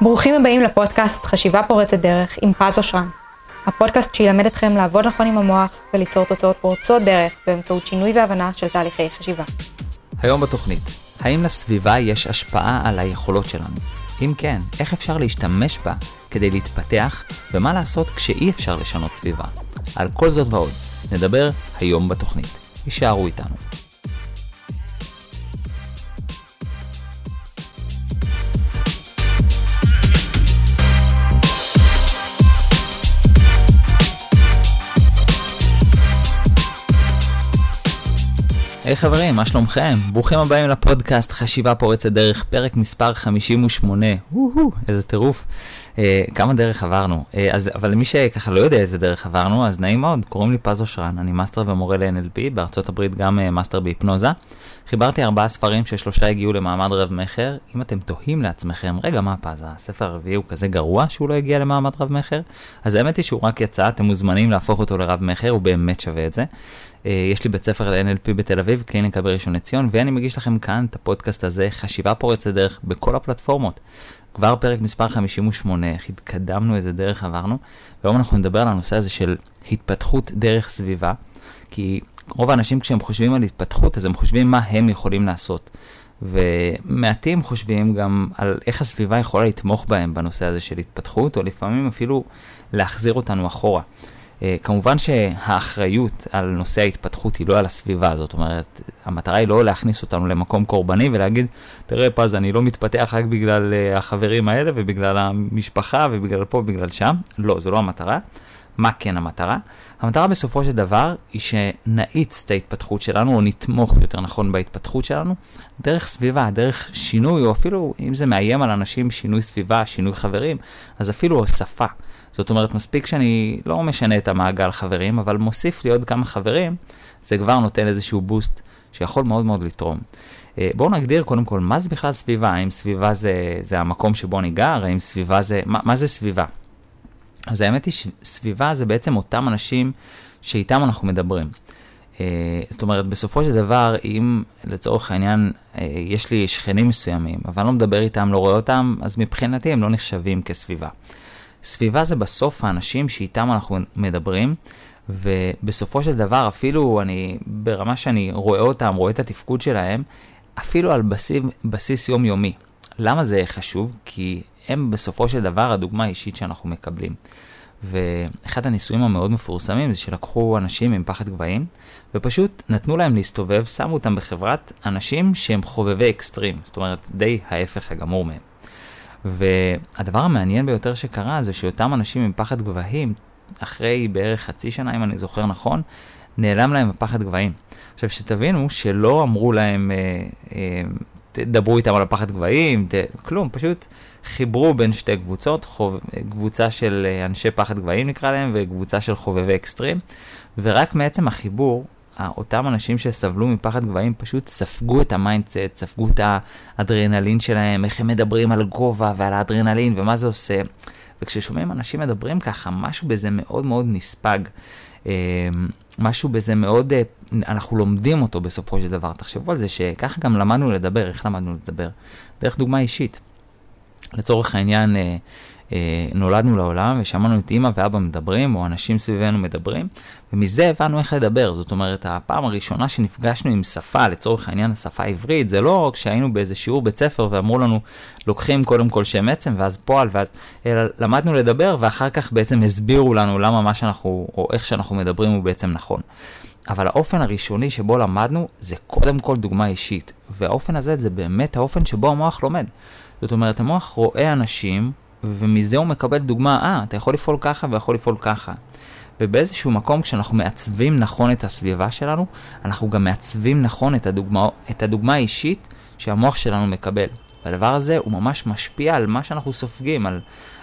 ברוכים הבאים לפודקאסט חשיבה פורצת דרך עם פז אושרן. הפודקאסט שילמד אתכם לעבוד נכון עם המוח וליצור תוצאות פורצות דרך באמצעות שינוי והבנה של תהליכי חשיבה. היום בתוכנית, האם לסביבה יש השפעה על היכולות שלנו? אם כן, איך אפשר להשתמש בה כדי להתפתח, ומה לעשות כשאי אפשר לשנות סביבה? על כל זאת ועוד, נדבר היום בתוכנית. יישארו איתנו. היי היי, חברים, מה שלומכם? ברוכים הבאים לפודקאסט חשיבה פורצת דרך, פרק מספר 58. וואו, איזה טירוף. אה, כמה דרך עברנו. אה, אז, אבל למי שככה לא יודע איזה דרך עברנו, אז נעים מאוד, קוראים לי פז אושרן, אני מאסטר ומורה ל-NLP, בארצות הברית גם אה, מאסטר בהיפנוזה. חיברתי ארבעה ספרים ששלושה הגיעו למעמד רב מכר. אם אתם תוהים לעצמכם, רגע, מה פז, הספר הרביעי הוא כזה גרוע שהוא לא הגיע למעמד רב מכר? אז האמת היא שהוא רק יצא, אתם מוזמנים להפוך אותו לרב מכר, הוא באמת שווה את זה. אה, יש לי בית ספר ל-NLP בתל אביב, קליניקה בראשון לציון, ואני מגיש לכם כאן את הפודקאסט הזה, חשיבה פורצת דרך, בכל הפלטפורמות. כבר פרק מספר 58, איך התקדמנו, איזה דרך עברנו, והיום אנחנו נדבר על הנושא הזה של התפתחות דרך סביבה, כי רוב האנשים כשהם חושבים על התפתחות, אז הם חושבים מה הם יכולים לעשות. ומעטים חושבים גם על איך הסביבה יכולה לתמוך בהם בנושא הזה של התפתחות, או לפעמים אפילו להחזיר אותנו אחורה. Uh, כמובן שהאחריות על נושא ההתפתחות היא לא על הסביבה, זאת אומרת, המטרה היא לא להכניס אותנו למקום קורבני ולהגיד, תראה פז, אני לא מתפתח רק בגלל uh, החברים האלה ובגלל המשפחה ובגלל פה ובגלל שם. לא, זו לא המטרה. מה כן המטרה? המטרה בסופו של דבר היא שנאיץ את ההתפתחות שלנו, או נתמוך יותר נכון בהתפתחות שלנו, דרך סביבה, דרך שינוי, או אפילו אם זה מאיים על אנשים, שינוי סביבה, שינוי חברים, אז אפילו הוספה. זאת אומרת, מספיק שאני לא משנה את המעגל חברים, אבל מוסיף לי עוד כמה חברים, זה כבר נותן איזשהו בוסט שיכול מאוד מאוד לתרום. אה, בואו נגדיר קודם כל, מה זה בכלל סביבה? האם סביבה זה, זה המקום שבו אני גר? האם סביבה זה... מה, מה זה סביבה? אז האמת היא שסביבה זה בעצם אותם אנשים שאיתם אנחנו מדברים. Uh, זאת אומרת, בסופו של דבר, אם לצורך העניין uh, יש לי שכנים מסוימים, אבל אני לא מדבר איתם, לא רואה אותם, אז מבחינתי הם לא נחשבים כסביבה. סביבה זה בסוף האנשים שאיתם אנחנו מדברים, ובסופו של דבר, אפילו אני, ברמה שאני רואה אותם, רואה את התפקוד שלהם, אפילו על בסיס, בסיס יומיומי. למה זה חשוב? כי הם בסופו של דבר הדוגמה האישית שאנחנו מקבלים. ואחד הניסויים המאוד מפורסמים זה שלקחו אנשים עם פחד גבהים, ופשוט נתנו להם להסתובב, שמו אותם בחברת אנשים שהם חובבי אקסטרים, זאת אומרת, די ההפך הגמור מהם. והדבר המעניין ביותר שקרה זה שאותם אנשים עם פחד גבהים, אחרי בערך חצי שנה, אם אני זוכר נכון, נעלם להם הפחד גבהים. עכשיו, שתבינו שלא אמרו להם, אה, אה, תדברו איתם על הפחד גבהים, ת... כלום, פשוט חיברו בין שתי קבוצות, חוב... קבוצה של אה, אנשי פחד גבהים נקרא להם, וקבוצה של חובבי אקסטרים, ורק מעצם החיבור, אותם אנשים שסבלו מפחד גבהים פשוט ספגו את ה mindset, ספגו את האדרנלין שלהם, איך הם מדברים על גובה ועל האדרנלין ומה זה עושה. וכששומעים אנשים מדברים ככה, משהו בזה מאוד מאוד נספג. אה, משהו בזה מאוד, אה, אנחנו לומדים אותו בסופו של דבר. תחשבו על זה שככה גם למדנו לדבר, איך למדנו לדבר? דרך דוגמה אישית. לצורך העניין, אה, נולדנו לעולם ושמענו את אימא ואבא מדברים, או אנשים סביבנו מדברים, ומזה הבנו איך לדבר. זאת אומרת, הפעם הראשונה שנפגשנו עם שפה, לצורך העניין השפה העברית, זה לא כשהיינו באיזה שיעור בית ספר ואמרו לנו, לוקחים קודם כל שם עצם ואז פועל, ואז, אלא למדנו לדבר ואחר כך בעצם הסבירו לנו למה מה שאנחנו, או איך שאנחנו מדברים הוא בעצם נכון. אבל האופן הראשוני שבו למדנו זה קודם כל דוגמה אישית, והאופן הזה זה באמת האופן שבו המוח לומד. זאת אומרת, המוח רואה אנשים, ומזה הוא מקבל דוגמה, אה, אתה יכול לפעול ככה ויכול לפעול ככה. ובאיזשהו מקום, כשאנחנו מעצבים נכון את הסביבה שלנו, אנחנו גם מעצבים נכון את הדוגמה, את הדוגמה האישית שהמוח שלנו מקבל. והדבר הזה הוא ממש משפיע על מה שאנחנו סופגים, על,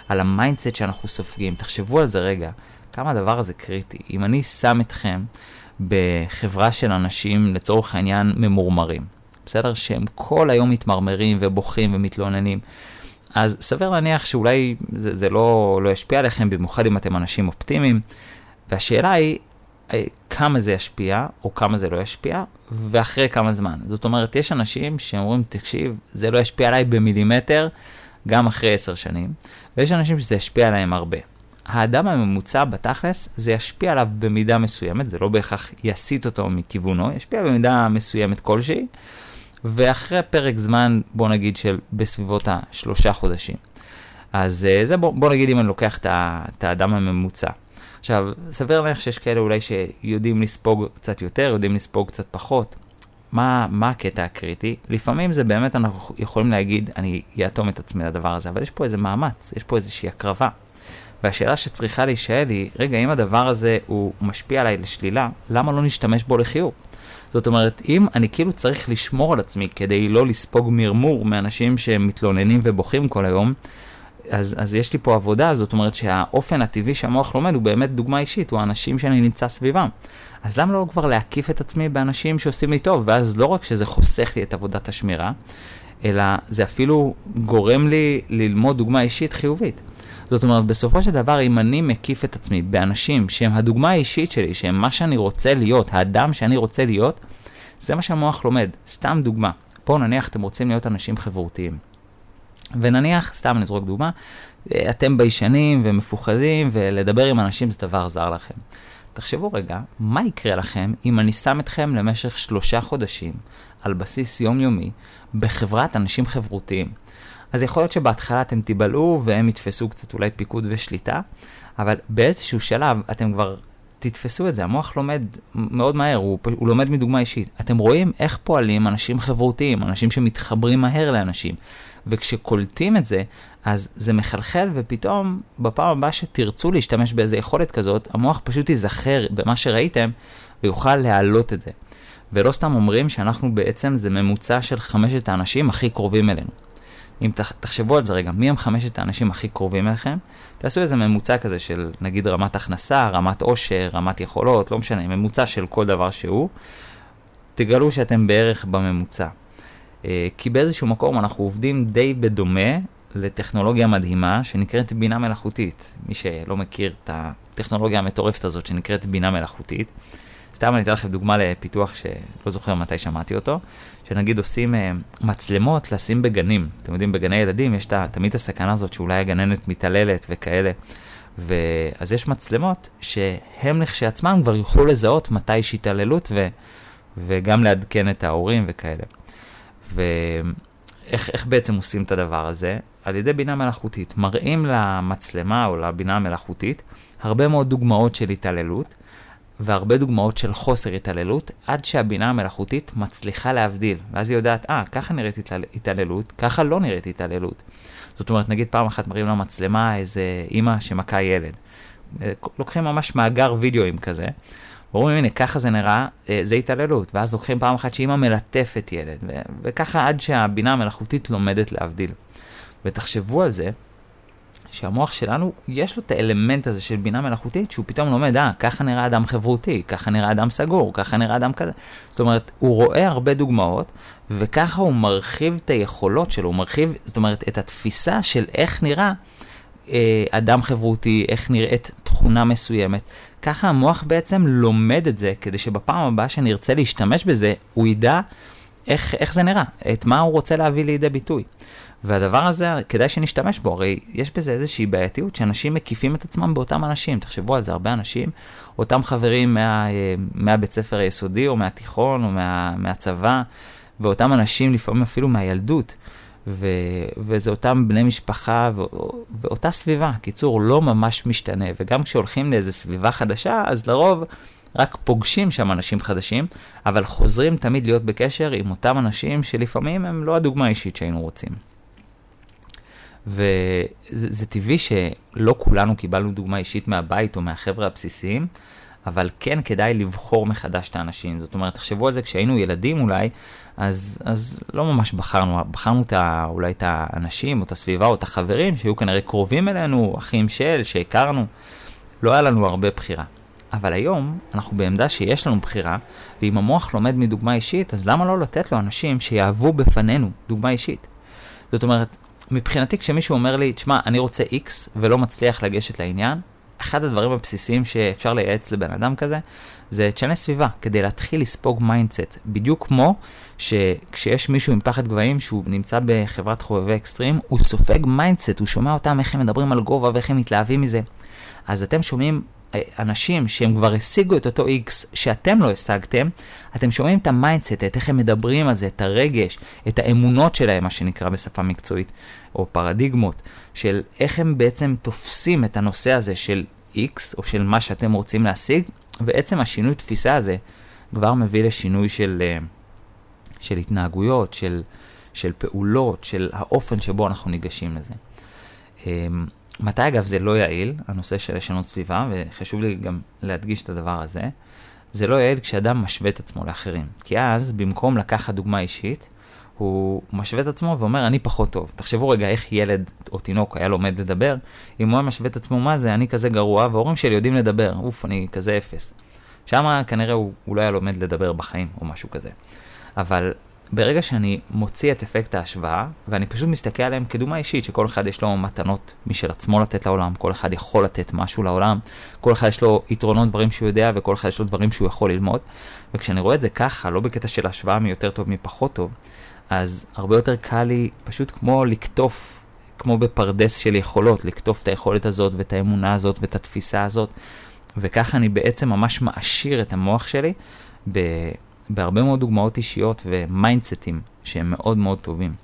על ה mindset שאנחנו סופגים. תחשבו על זה רגע, כמה הדבר הזה קריטי. אם אני שם אתכם בחברה של אנשים, לצורך העניין, ממורמרים, בסדר? שהם כל היום מתמרמרים ובוכים ומתלוננים. אז סביר להניח שאולי זה, זה לא, לא ישפיע עליכם, במיוחד אם אתם אנשים אופטימיים. והשאלה היא, אה, כמה זה ישפיע, או כמה זה לא ישפיע, ואחרי כמה זמן. זאת אומרת, יש אנשים שאומרים, תקשיב, זה לא ישפיע עליי במילימטר, גם אחרי עשר שנים, ויש אנשים שזה ישפיע עליהם הרבה. האדם הממוצע בתכלס, זה ישפיע עליו במידה מסוימת, זה לא בהכרח יסיט אותו מכיוונו, ישפיע במידה מסוימת כלשהי, ואחרי פרק זמן, בוא נגיד של בסביבות השלושה חודשים. אז אה, זה בוא, בוא נגיד אם אני לוקח את האדם הממוצע. עכשיו, סביר להניח שיש כאלה אולי שיודעים לספוג קצת יותר, יודעים לספוג קצת פחות. מה, מה הקטע הקריטי? לפעמים זה באמת, אנחנו יכולים להגיד, אני אאטום את עצמי לדבר הזה, אבל יש פה איזה מאמץ, יש פה איזושהי הקרבה. והשאלה שצריכה להישאל היא, רגע, אם הדבר הזה הוא משפיע עליי לשלילה, למה לא נשתמש בו לחיוב? זאת אומרת, אם אני כאילו צריך לשמור על עצמי כדי לא לספוג מרמור מאנשים שמתלוננים ובוכים כל היום, אז, אז יש לי פה עבודה, זאת אומרת שהאופן הטבעי שהמוח לומד הוא באמת דוגמה אישית, הוא האנשים שאני נמצא סביבם. אז למה לא כבר להקיף את עצמי באנשים שעושים לי טוב, ואז לא רק שזה חוסך לי את עבודת השמירה, אלא זה אפילו גורם לי ללמוד דוגמה אישית חיובית. זאת אומרת, בסופו של דבר, אם אני מקיף את עצמי באנשים שהם הדוגמה האישית שלי, שהם מה שאני רוצה להיות, האדם שאני רוצה להיות, זה מה שהמוח לומד. סתם דוגמה. פה נניח אתם רוצים להיות אנשים חברותיים. ונניח, סתם זורק דוגמה, אתם ביישנים ומפוחדים, ולדבר עם אנשים זה דבר זר לכם. תחשבו רגע, מה יקרה לכם אם אני שם אתכם למשך שלושה חודשים, על בסיס יומיומי, בחברת אנשים חברותיים? אז יכול להיות שבהתחלה אתם תיבלעו והם יתפסו קצת אולי פיקוד ושליטה, אבל באיזשהו שלב אתם כבר תתפסו את זה, המוח לומד מאוד מהר, הוא, הוא לומד מדוגמה אישית. אתם רואים איך פועלים אנשים חברותיים, אנשים שמתחברים מהר לאנשים. וכשקולטים את זה, אז זה מחלחל, ופתאום בפעם הבאה שתרצו להשתמש באיזה יכולת כזאת, המוח פשוט ייזכר במה שראיתם, ויוכל להעלות את זה. ולא סתם אומרים שאנחנו בעצם, זה ממוצע של חמשת האנשים הכי קרובים אלינו. אם תחשבו על זה רגע, מי הם חמשת האנשים הכי קרובים אליכם? תעשו איזה ממוצע כזה של נגיד רמת הכנסה, רמת עושר, רמת יכולות, לא משנה, ממוצע של כל דבר שהוא. תגלו שאתם בערך בממוצע. אה, כי באיזשהו מקום אנחנו עובדים די בדומה לטכנולוגיה מדהימה שנקראת בינה מלאכותית. מי שלא מכיר את הטכנולוגיה המטורפת הזאת שנקראת בינה מלאכותית, סתם אני אתן לכם דוגמה לפיתוח שלא זוכר מתי שמעתי אותו, שנגיד עושים uh, מצלמות לשים בגנים. אתם יודעים, בגני ילדים יש תמיד הסכנה הזאת שאולי הגננת מתעללת וכאלה. ואז יש מצלמות שהם לכשעצמם כבר יוכלו לזהות מתי יש התעללות ו... וגם לעדכן את ההורים וכאלה. ואיך בעצם עושים את הדבר הזה? על ידי בינה מלאכותית. מראים למצלמה או לבינה המלאכותית הרבה מאוד דוגמאות של התעללות, והרבה דוגמאות של חוסר התעללות, עד שהבינה המלאכותית מצליחה להבדיל. ואז היא יודעת, אה, ככה נראית התעל... התעללות, ככה לא נראית התעללות. זאת אומרת, נגיד פעם אחת מראים למצלמה איזה אימא שמכה ילד. אה, לוקחים ממש מאגר וידאוים כזה, ואומרים, הנה, ככה זה נראה, אה, זה התעללות. ואז לוקחים פעם אחת שאימא מלטפת ילד, ו- וככה עד שהבינה המלאכותית לומדת להבדיל. ותחשבו על זה, שהמוח שלנו, יש לו את האלמנט הזה של בינה מלאכותית, שהוא פתאום לומד, אה, ככה נראה אדם חברותי, ככה נראה אדם סגור, ככה נראה אדם כזה. זאת אומרת, הוא רואה הרבה דוגמאות, וככה הוא מרחיב את היכולות שלו, הוא מרחיב, זאת אומרת, את התפיסה של איך נראה אה, אדם חברותי, איך נראית תכונה מסוימת. ככה המוח בעצם לומד את זה, כדי שבפעם הבאה שנרצה להשתמש בזה, הוא ידע איך, איך זה נראה, את מה הוא רוצה להביא לידי ביטוי. והדבר הזה, כדאי שנשתמש בו, הרי יש בזה איזושהי בעייתיות שאנשים מקיפים את עצמם באותם אנשים. תחשבו על זה, הרבה אנשים, אותם חברים מה, אה, מהבית ספר היסודי או מהתיכון או מה, מהצבא, ואותם אנשים לפעמים אפילו מהילדות. ו, וזה אותם בני משפחה ו, ואותה סביבה. קיצור, לא ממש משתנה. וגם כשהולכים לאיזו סביבה חדשה, אז לרוב רק פוגשים שם אנשים חדשים, אבל חוזרים תמיד להיות בקשר עם אותם אנשים שלפעמים הם לא הדוגמה האישית שהיינו רוצים. וזה טבעי שלא כולנו קיבלנו דוגמה אישית מהבית או מהחבר'ה הבסיסיים, אבל כן כדאי לבחור מחדש את האנשים. זאת אומרת, תחשבו על זה כשהיינו ילדים אולי, אז, אז לא ממש בחרנו, בחרנו את ה, אולי את האנשים או את הסביבה או את החברים שהיו כנראה קרובים אלינו, אחים של, שהכרנו. לא היה לנו הרבה בחירה. אבל היום אנחנו בעמדה שיש לנו בחירה, ואם המוח לומד מדוגמה אישית, אז למה לא לתת לו אנשים שיהוו בפנינו דוגמה אישית? זאת אומרת, מבחינתי כשמישהו אומר לי, תשמע, אני רוצה X ולא מצליח לגשת לעניין, אחד הדברים הבסיסיים שאפשר לייעץ לבן אדם כזה, זה תשנה סביבה, כדי להתחיל לספוג mindset. בדיוק כמו שכשיש מישהו עם פחד גבהים שהוא נמצא בחברת חובבי אקסטרים, הוא סופג mindset, הוא שומע אותם איך הם מדברים על גובה ואיך הם מתלהבים מזה. אז אתם שומעים אנשים שהם כבר השיגו את אותו X שאתם לא השגתם, אתם שומעים את ה mindset, את איך הם מדברים על זה, את הרגש, את האמונות שלהם, מה שנקרא בשפה מקצועית, או פרדיגמות, של איך הם בעצם תופסים את הנושא הזה של X, או של מה שאתם רוצים להשיג, ועצם השינוי תפיסה הזה כבר מביא לשינוי של, אה, של התנהגויות, של, של פעולות, של האופן שבו אנחנו ניגשים לזה. מתי אגב זה לא יעיל, הנושא של לשנות סביבה, וחשוב לי גם להדגיש את הדבר הזה, זה לא יעיל כשאדם משווה את עצמו לאחרים. כי אז, במקום לקחת דוגמה אישית, הוא משווה את עצמו ואומר, אני פחות טוב. תחשבו רגע איך ילד או תינוק היה לומד לדבר, אם הוא היה משווה את עצמו, מה זה, אני כזה גרוע, וההורים שלי יודעים לדבר, אוף, אני כזה אפס. שם כנראה הוא, הוא לא היה לומד לדבר בחיים, או משהו כזה. אבל ברגע שאני מוציא את אפקט ההשוואה, ואני פשוט מסתכל עליהם כדוגמה אישית, שכל אחד יש לו מתנות משל עצמו לתת לעולם, כל אחד יכול לתת משהו לעולם, כל אחד יש לו יתרונות, דברים שהוא יודע, וכל אחד יש לו דברים שהוא יכול ללמוד. וכשאני רואה את זה ככה, לא בקטע של השוואה מי יותר טוב, מי פחות טוב, אז הרבה יותר קל לי פשוט כמו לקטוף, כמו בפרדס של יכולות, לקטוף את היכולת הזאת ואת האמונה הזאת ואת התפיסה הזאת, וככה אני בעצם ממש מעשיר את המוח שלי. ב... בהרבה מאוד דוגמאות אישיות ומיינדסטים שהם מאוד מאוד טובים.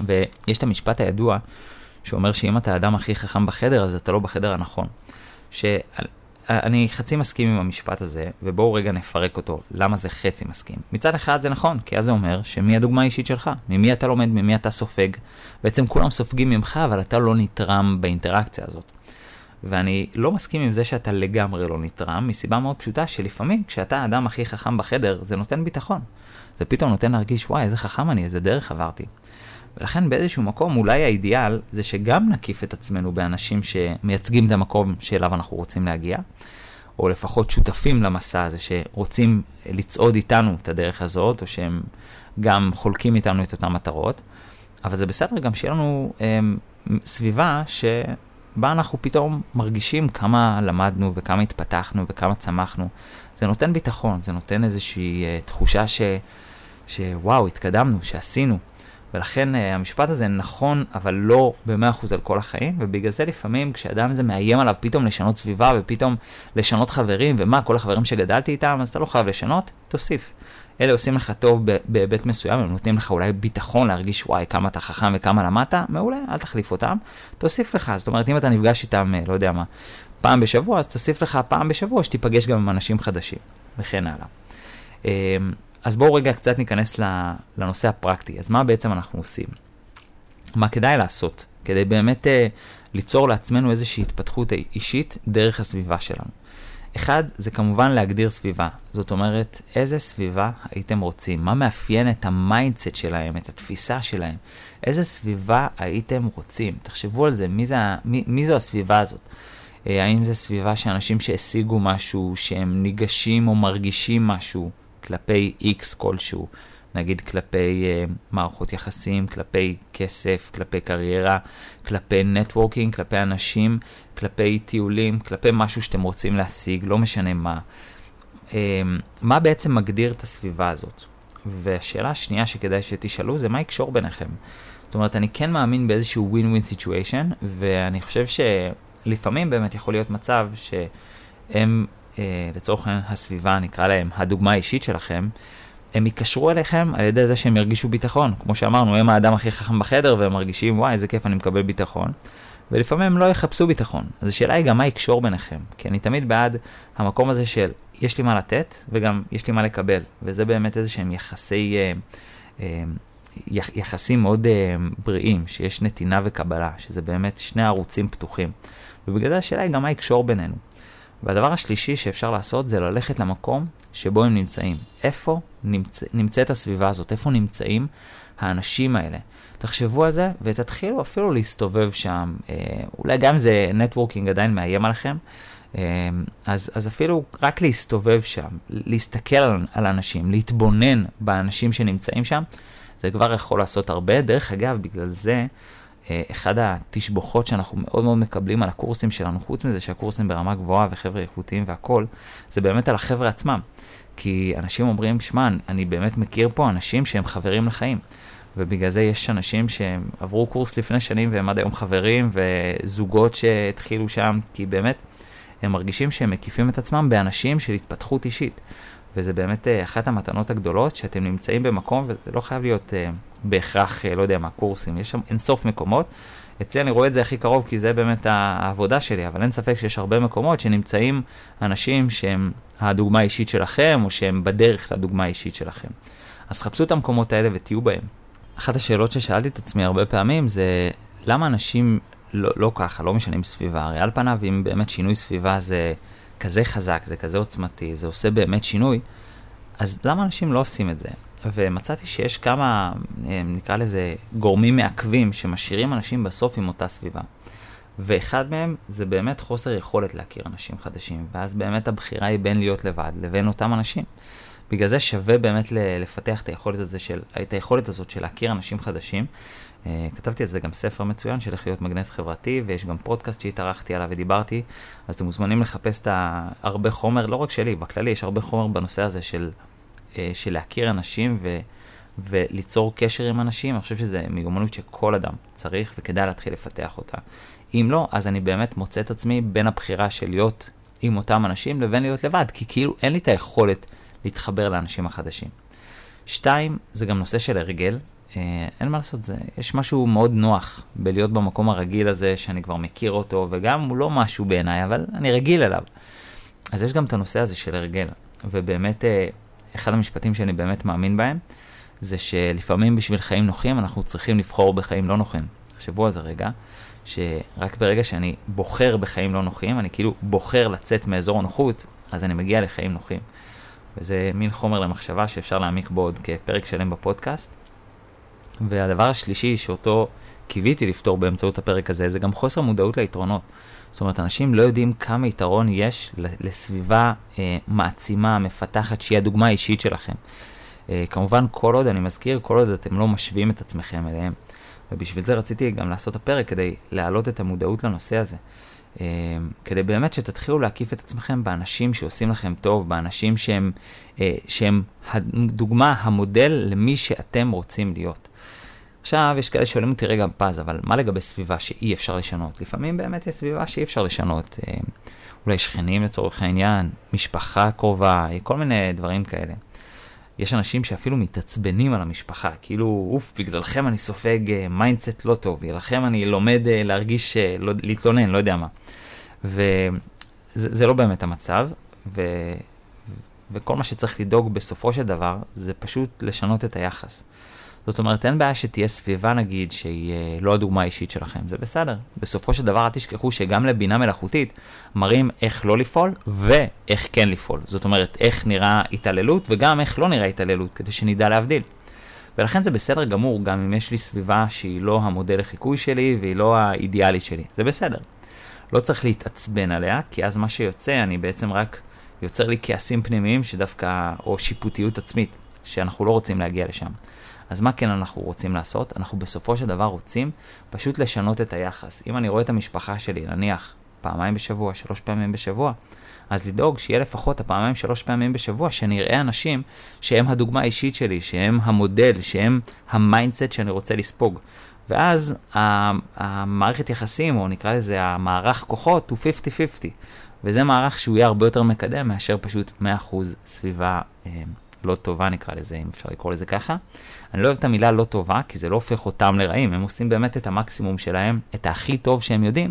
ויש את המשפט הידוע שאומר שאם אתה האדם הכי חכם בחדר, אז אתה לא בחדר הנכון. שאני חצי מסכים עם המשפט הזה, ובואו רגע נפרק אותו, למה זה חצי מסכים. מצד אחד זה נכון, כי אז זה אומר שמי הדוגמה האישית שלך, ממי אתה לומד, ממי אתה סופג. בעצם כולם סופגים ממך, אבל אתה לא נתרם באינטראקציה הזאת. ואני לא מסכים עם זה שאתה לגמרי לא נתרם, מסיבה מאוד פשוטה שלפעמים כשאתה האדם הכי חכם בחדר, זה נותן ביטחון. זה פתאום נותן להרגיש, וואי, איזה חכם אני, איזה דרך עברתי. ולכן באיזשהו מקום אולי האידיאל זה שגם נקיף את עצמנו באנשים שמייצגים את המקום שאליו אנחנו רוצים להגיע, או לפחות שותפים למסע הזה, שרוצים לצעוד איתנו את הדרך הזאת, או שהם גם חולקים איתנו את אותן מטרות. אבל זה בסדר גם שיהיה לנו אה, סביבה ש... בה אנחנו פתאום מרגישים כמה למדנו וכמה התפתחנו וכמה צמחנו. זה נותן ביטחון, זה נותן איזושהי uh, תחושה ש, שוואו, התקדמנו, שעשינו. ולכן uh, המשפט הזה נכון, אבל לא ב-100% על כל החיים, ובגלל זה לפעמים כשאדם זה מאיים עליו פתאום לשנות סביבה ופתאום לשנות חברים, ומה, כל החברים שגדלתי איתם, אז אתה לא חייב לשנות, תוסיף. אלה עושים לך טוב בהיבט מסוים, הם נותנים לך אולי ביטחון להרגיש וואי כמה אתה חכם וכמה למדת, מעולה, אל תחליף אותם, תוסיף לך, זאת אומרת אם אתה נפגש איתם, אה, לא יודע מה, פעם בשבוע, אז תוסיף לך פעם בשבוע שתיפגש גם עם אנשים חדשים, וכן הלאה. אמ, אז בואו רגע קצת ניכנס לנושא הפרקטי, אז מה בעצם אנחנו עושים? מה כדאי לעשות כדי באמת uh, ליצור לעצמנו איזושהי התפתחות אישית דרך הסביבה שלנו? אחד, זה כמובן להגדיר סביבה. זאת אומרת, איזה סביבה הייתם רוצים? מה מאפיין את ה mindset שלהם, את התפיסה שלהם? איזה סביבה הייתם רוצים? תחשבו על זה, מי, זה, מי, מי זו הסביבה הזאת? אה, האם זו סביבה שאנשים שהשיגו משהו, שהם ניגשים או מרגישים משהו כלפי X כלשהו? נגיד כלפי אה, מערכות יחסים, כלפי כסף, כלפי קריירה, כלפי נטוורקינג, כלפי אנשים, כלפי טיולים, כלפי משהו שאתם רוצים להשיג, לא משנה מה. Uh, מה בעצם מגדיר את הסביבה הזאת? והשאלה השנייה שכדאי שתשאלו זה מה יקשור ביניכם. זאת אומרת, אני כן מאמין באיזשהו win-win situation, ואני חושב שלפעמים באמת יכול להיות מצב שהם, אה, לצורך העניין הסביבה, נקרא להם הדוגמה האישית שלכם, הם ייקשרו אליכם על ידי זה שהם ירגישו ביטחון. כמו שאמרנו, הם האדם הכי חכם בחדר והם מרגישים, וואי, איזה כיף, אני מקבל ביטחון. ולפעמים הם לא יחפשו ביטחון. אז השאלה היא גם מה יקשור ביניכם. כי אני תמיד בעד המקום הזה של יש לי מה לתת וגם יש לי מה לקבל. וזה באמת איזה שהם יחסי, אה, אה, יחסים מאוד אה, בריאים, שיש נתינה וקבלה, שזה באמת שני ערוצים פתוחים. ובגלל זה השאלה היא גם מה יקשור בינינו. והדבר השלישי שאפשר לעשות זה ללכת למקום שבו הם נמצאים. איפה נמצ... נמצאת הסביבה הזאת? איפה נמצאים האנשים האלה? תחשבו על זה ותתחילו אפילו להסתובב שם. אה, אולי גם זה נטוורקינג עדיין מאיים עליכם. אה, אז, אז אפילו רק להסתובב שם, להסתכל על, על אנשים, להתבונן באנשים שנמצאים שם, זה כבר יכול לעשות הרבה. דרך אגב, בגלל זה אחד התשבוכות שאנחנו מאוד מאוד מקבלים על הקורסים שלנו, חוץ מזה שהקורסים ברמה גבוהה וחבר'ה איכותיים והכול, זה באמת על החבר'ה עצמם. כי אנשים אומרים, שמע, אני באמת מכיר פה אנשים שהם חברים לחיים. ובגלל זה יש אנשים שעברו קורס לפני שנים והם עד היום חברים, וזוגות שהתחילו שם, כי באמת, הם מרגישים שהם מקיפים את עצמם באנשים של התפתחות אישית. וזה באמת uh, אחת המתנות הגדולות, שאתם נמצאים במקום, וזה לא חייב להיות uh, בהכרח, uh, לא יודע מה, קורסים, יש שם אינסוף מקומות. אצלי אני רואה את זה הכי קרוב, כי זה באמת העבודה שלי, אבל אין ספק שיש הרבה מקומות שנמצאים אנשים שהם הדוגמה האישית שלכם, או שהם בדרך לדוגמה האישית שלכם. אז חפשו את המקומות האלה ותהיו בהם. אחת השאלות ששאלתי את עצמי הרבה פעמים זה, למה אנשים לא, לא ככה, לא משנים סביבה? הרי על פניו, אם באמת שינוי סביבה זה כזה חזק, זה כזה עוצמתי, זה עושה באמת שינוי, אז למה אנשים לא עושים את זה? ומצאתי שיש כמה, אה, נקרא לזה, גורמים מעכבים שמשאירים אנשים בסוף עם אותה סביבה. ואחד מהם זה באמת חוסר יכולת להכיר אנשים חדשים, ואז באמת הבחירה היא בין להיות לבד לבין אותם אנשים. בגלל זה שווה באמת לפתח את היכולת, הזה של, את היכולת הזאת של להכיר אנשים חדשים. Uh, כתבתי על זה גם ספר מצוין של איך להיות מגנט חברתי, ויש גם פודקאסט שהתארחתי עליו ודיברתי, אז אתם מוזמנים לחפש את הרבה חומר, לא רק שלי, בכללי יש הרבה חומר בנושא הזה של, uh, של להכיר אנשים ו, וליצור קשר עם אנשים, אני חושב שזו מיומנות שכל אדם צריך וכדאי להתחיל לפתח אותה. אם לא, אז אני באמת מוצא את עצמי בין הבחירה של להיות עם אותם אנשים לבין להיות לבד, כי כאילו אין לי את היכולת להתחבר לאנשים החדשים. שתיים, זה גם נושא של הרגל. אה, אין מה לעשות, זה, יש משהו מאוד נוח בלהיות במקום הרגיל הזה, שאני כבר מכיר אותו, וגם הוא לא משהו בעיניי, אבל אני רגיל אליו. אז יש גם את הנושא הזה של הרגל, ובאמת, אה, אחד המשפטים שאני באמת מאמין בהם, זה שלפעמים בשביל חיים נוחים אנחנו צריכים לבחור בחיים לא נוחים. תחשבו על זה רגע, שרק ברגע שאני בוחר בחיים לא נוחים, אני כאילו בוחר לצאת מאזור הנוחות, אז אני מגיע לחיים נוחים. וזה מין חומר למחשבה שאפשר להעמיק בו עוד כפרק שלם בפודקאסט. והדבר השלישי שאותו קיוויתי לפתור באמצעות הפרק הזה, זה גם חוסר מודעות ליתרונות. זאת אומרת, אנשים לא יודעים כמה יתרון יש לסביבה אה, מעצימה, מפתחת, שהיא הדוגמה האישית שלכם. אה, כמובן, כל עוד, אני מזכיר, כל עוד אתם לא משווים את עצמכם אליהם. ובשביל זה רציתי גם לעשות הפרק כדי להעלות את המודעות לנושא הזה. אמ, כדי באמת שתתחילו להקיף את עצמכם באנשים שעושים לכם טוב, באנשים שהם, אה, שהם הדוגמה, המודל למי שאתם רוצים להיות. עכשיו, יש כאלה שואלים אותי, רגע, פז, אבל מה לגבי סביבה שאי אפשר לשנות? לפעמים באמת יש סביבה שאי אפשר לשנות. אמ, אולי שכנים לצורך העניין, משפחה קרובה, כל מיני דברים כאלה. יש אנשים שאפילו מתעצבנים על המשפחה, כאילו, אוף, בגללכם אני סופג mindset אה, לא טוב, בגללכם אני לומד אה, להרגיש, אה, לא, להתלונן, לא יודע מה. וזה לא באמת המצב, ו, וכל מה שצריך לדאוג בסופו של דבר, זה פשוט לשנות את היחס. זאת אומרת, אין בעיה שתהיה סביבה, נגיד, שהיא אה, לא הדוגמה האישית שלכם, זה בסדר. בסופו של דבר, אל תשכחו שגם לבינה מלאכותית מראים איך לא לפעול ואיך כן לפעול. זאת אומרת, איך נראה התעללות וגם איך לא נראה התעללות, כדי שנדע להבדיל. ולכן זה בסדר גמור, גם אם יש לי סביבה שהיא לא המודל לחיקוי שלי והיא לא האידיאלית שלי. זה בסדר. לא צריך להתעצבן עליה, כי אז מה שיוצא, אני בעצם רק יוצר לי כעסים פנימיים שדווקא, או שיפוטיות עצמית, שאנחנו לא רוצים להגיע לשם. אז מה כן אנחנו רוצים לעשות? אנחנו בסופו של דבר רוצים פשוט לשנות את היחס. אם אני רואה את המשפחה שלי, נניח, פעמיים בשבוע, שלוש פעמים בשבוע, אז לדאוג שיהיה לפחות הפעמיים שלוש פעמים בשבוע, שאני אראה אנשים שהם הדוגמה האישית שלי, שהם המודל, שהם ה mindset שאני רוצה לספוג. ואז המערכת יחסים, או נקרא לזה המערך כוחות, הוא 50-50. וזה מערך שהוא יהיה הרבה יותר מקדם מאשר פשוט 100% סביבה אה, לא טובה נקרא לזה, אם אפשר לקרוא לזה ככה. אני לא אוהב את המילה לא טובה, כי זה לא הופך אותם לרעים, הם עושים באמת את המקסימום שלהם, את הכי טוב שהם יודעים.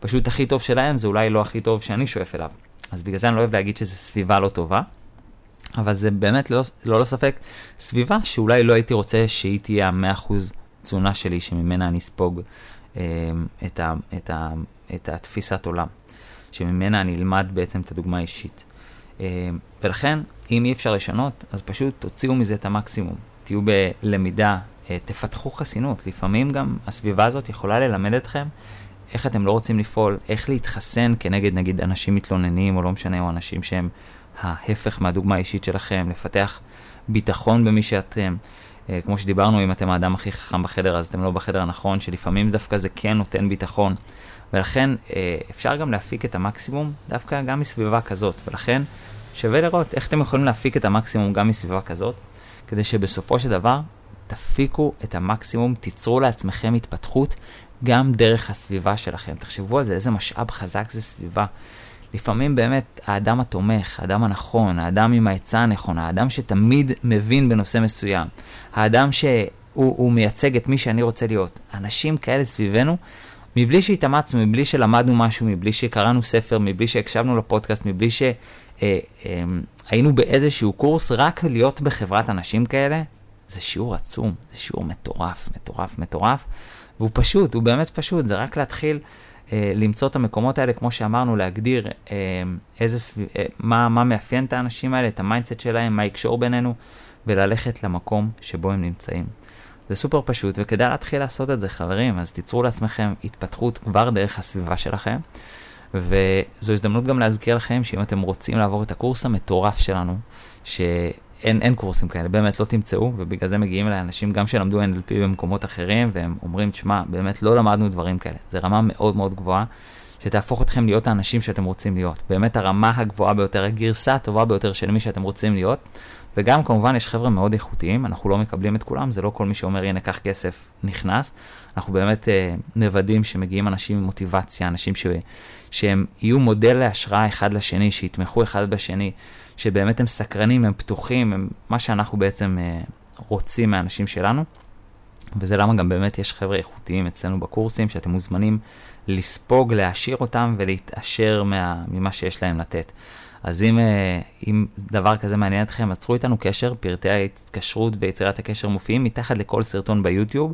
פשוט הכי טוב שלהם זה אולי לא הכי טוב שאני שואף אליו. אז בגלל זה אני לא אוהב להגיד שזו סביבה לא טובה, אבל זה באמת לא, לא לספק סביבה שאולי לא הייתי רוצה שהיא תהיה המאה אחוז תזונה שלי, שממנה אני אספוג אה, את, את, את התפיסת עולם, שממנה אני אלמד בעצם את הדוגמה האישית. אה, ולכן, אם אי אפשר לשנות, אז פשוט תוציאו מזה את המקסימום. תהיו בלמידה, אה, תפתחו חסינות. לפעמים גם הסביבה הזאת יכולה ללמד אתכם איך אתם לא רוצים לפעול, איך להתחסן כנגד נגיד אנשים מתלוננים, או לא משנה, או אנשים שהם ההפך מהדוגמה האישית שלכם, לפתח ביטחון במי שאתם. אה, כמו שדיברנו, אם אתם האדם הכי חכם בחדר, אז אתם לא בחדר הנכון, שלפעמים דווקא זה כן נותן ביטחון. ולכן אפשר גם להפיק את המקסימום דווקא גם מסביבה כזאת. ולכן שווה לראות איך אתם יכולים להפיק את המקסימום גם מסביבה כזאת, כדי שבסופו של דבר תפיקו את המקסימום, תיצרו לעצמכם התפתחות גם דרך הסביבה שלכם. תחשבו על זה, איזה משאב חזק זה סביבה. לפעמים באמת האדם התומך, האדם הנכון, האדם עם העצה הנכונה, האדם שתמיד מבין בנושא מסוים, האדם שהוא מייצג את מי שאני רוצה להיות. אנשים כאלה סביבנו, מבלי שהתאמצנו, מבלי שלמדנו משהו, מבלי שקראנו ספר, מבלי שהקשבנו לפודקאסט, מבלי שהיינו אה, אה, באיזשהו קורס, רק להיות בחברת אנשים כאלה, זה שיעור עצום, זה שיעור מטורף, מטורף, מטורף. והוא פשוט, הוא באמת פשוט, זה רק להתחיל אה, למצוא את המקומות האלה, כמו שאמרנו, להגדיר אה, איזה סביב, אה, מה, מה מאפיין את האנשים האלה, את ה mindset שלהם, מה הקשר בינינו, וללכת למקום שבו הם נמצאים. זה סופר פשוט, וכדאי להתחיל לעשות את זה, חברים, אז תיצרו לעצמכם התפתחות כבר דרך הסביבה שלכם. וזו הזדמנות גם להזכיר לכם שאם אתם רוצים לעבור את הקורס המטורף שלנו, ש... אין, קורסים כאלה, באמת לא תמצאו, ובגלל זה מגיעים אליי אנשים גם שלמדו NLP במקומות אחרים, והם אומרים, תשמע, באמת לא למדנו דברים כאלה. זו רמה מאוד מאוד גבוהה, שתהפוך אתכם להיות האנשים שאתם רוצים להיות. באמת הרמה הגבוהה ביותר, הגרסה הטובה ביותר של מי שאתם רוצים להיות. וגם כמובן יש חבר'ה מאוד איכותיים, אנחנו לא מקבלים את כולם, זה לא כל מי שאומר, הנה, קח כסף, נכנס. אנחנו באמת אה, מוודאים שמגיעים אנשים עם מוטיבציה, אנשים ש... שהם יהיו מודל להשראה אחד לשני, שיתמכו אחד בשני. שבאמת הם סקרנים, הם פתוחים, הם מה שאנחנו בעצם אה, רוצים מהאנשים שלנו. וזה למה גם באמת יש חבר'ה איכותיים אצלנו בקורסים, שאתם מוזמנים לספוג, להעשיר אותם ולהתעשר מה, ממה שיש להם לתת. אז אם, אה, אם דבר כזה מעניין אתכם, אז צרו איתנו קשר, פרטי ההתקשרות ויצירת הקשר מופיעים מתחת לכל סרטון ביוטיוב,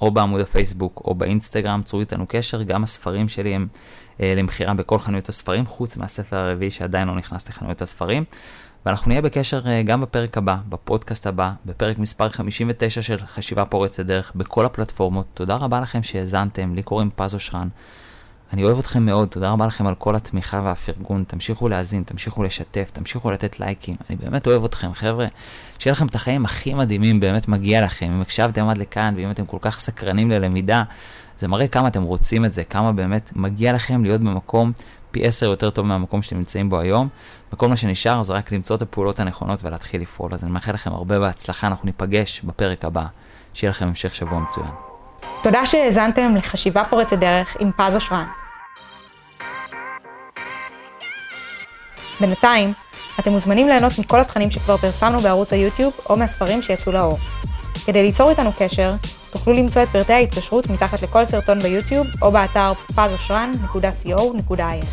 או בעמוד הפייסבוק או באינסטגרם, צרו איתנו קשר, גם הספרים שלי הם אה, למכירה בכל חנויות הספרים, חוץ מהספר הרביעי שעדיין לא נכנס לחנויות הספרים. ואנחנו נהיה בקשר אה, גם בפרק הבא, בפודקאסט הבא, בפרק מספר 59 של חשיבה פורצת דרך, בכל הפלטפורמות. תודה רבה לכם שהאזנתם, לי קוראים פז אושרן. אני אוהב אתכם מאוד, תודה רבה לכם על כל התמיכה והפרגון, תמשיכו להאזין, תמשיכו לשתף, תמשיכו לתת לייקים, אני באמת אוהב אתכם, חבר'ה. שיהיה לכם את החיים הכי מדהימים, באמת מגיע לכם. אם הקשבתם עד לכאן, ואם אתם כל כך סקרנים ללמידה, זה מראה כמה אתם רוצים את זה, כמה באמת מגיע לכם להיות במקום פי עשר יותר טוב מהמקום שאתם נמצאים בו היום, וכל מה שנשאר זה רק למצוא את הפעולות הנכונות ולהתחיל לפעול. אז אני מאחל לכם הרבה בהצלחה, אנחנו ניפגש בפרק הבא. שיהיה לכם המשך שבוע מצוין. תודה שהאזנתם לחשיבה פורצת דרך עם פז אושרן. בינתיים, אתם מוזמנים ליהנות מכל התכנים שכבר פרסמנו בערוץ היוטיוב או מהספרים שיצאו לאור. כדי ליצור איתנו קשר, תוכלו למצוא את פרטי ההתקשרות מתחת לכל סרטון ביוטיוב או באתר pazosran.co.il.